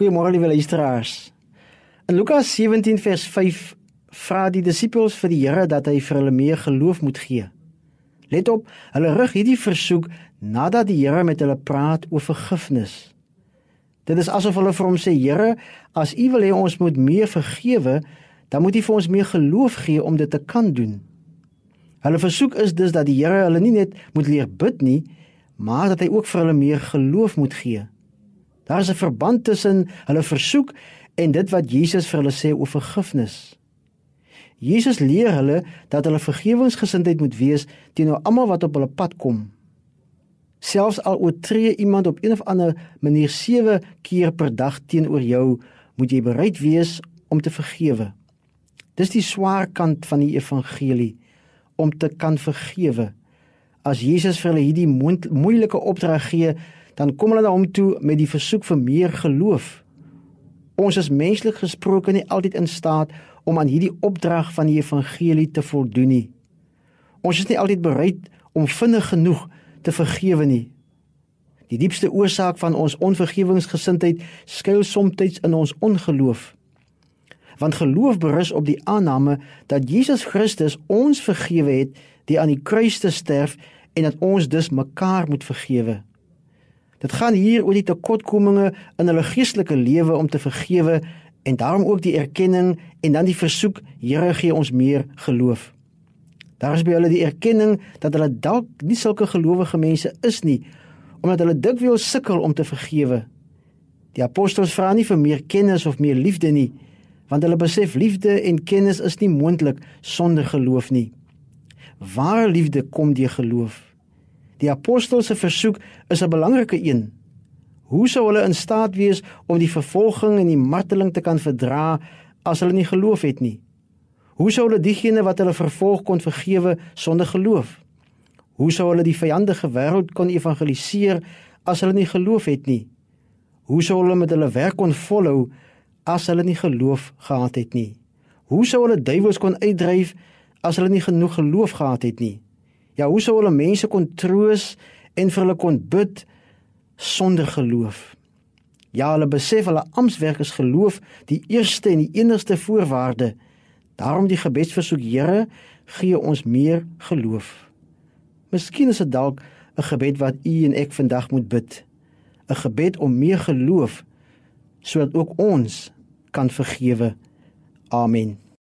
Goeiemôre liewe luisteraars. In Lukas 17 vers 5 vra die disippels vir die Here dat hy vir hulle meer geloof moet gee. Let op, hulle rig hierdie versoek nadat die Here met hulle praat oor vergifnis. Dit is asof hulle vir hom sê: "Here, as U wil hê ons moet meer vergewe, dan moet U vir ons meer geloof gee om dit te kan doen." Hulle versoek is dus dat die Here hulle nie net moet leer bid nie, maar dat hy ook vir hulle meer geloof moet gee. Daar is 'n verband tussen hulle versoek en dit wat Jesus vir hulle sê oor vergifnis. Jesus leer hulle dat hulle vergewensgesindheid moet wees teenoor almal wat op hulle pad kom. Selfs al oortree iemand op een of ander manier 7 keer per dag teenoor jou, moet jy bereid wees om te vergewe. Dis die swaar kant van die evangelie om te kan vergewe. As Jesus vir hulle hierdie moeilike opdrag gee, dan kom hulle na hom toe met die versoek vir meer geloof. Ons is menslik gesproke nie altyd in staat om aan hierdie opdrag van die evangelie te voldoen nie. Ons is nie altyd bereid om vinnig genoeg te vergewe nie. Die diepste oorsaak van ons onvergewingsgesindheid skuil soms in ons ongeloof. Want geloof berus op die aanname dat Jesus Christus ons vergewe het deur aan die kruis te sterf en dat ons dus mekaar moet vergewe. Dit gaan hier oor die tekortkominge in hulle geestelike lewe om te vergewe en daarom ook die erkenning en dan die versoek Here gee ons meer geloof. Daar is by hulle die erkenning dat hulle dalk nie sulke gelowige mense is nie omdat hulle dikwels sukkel om te vergewe. Die apostels vra nie vir meer kennis of meer liefde nie want hulle besef liefde en kennis is nie moontlik sonder geloof nie. Ware liefde kom deur geloof. Die apostels se versoek is 'n belangrike een. Hoe sou hulle in staat wees om die vervolging en die marteling te kan verdra as hulle nie geloof het nie? Hoe sou hulle diegene wat hulle vervolg kon vergewe sonder geloof? Hoe sou hulle die vyandige wêreld kon evangeliseer as hulle nie geloof het nie? Hoe sou hulle met hulle werk kon volhou as hulle nie geloof gehad het nie? Hoe sou hulle duiwels kon uitdryf as hulle nie genoeg geloof gehad het nie? Ja, hoe sou hulle mense kon troos en vir hulle kon bid sonder geloof? Ja, hulle besef hulle amptwerk is geloof die eerste en die enigste voorwaarde. Daarom die gebedsversoek, Here, gee ons meer geloof. Miskien is dit dalk 'n gebed wat u en ek vandag moet bid. 'n Gebed om meer geloof sodat ook ons kan vergewe. Amen.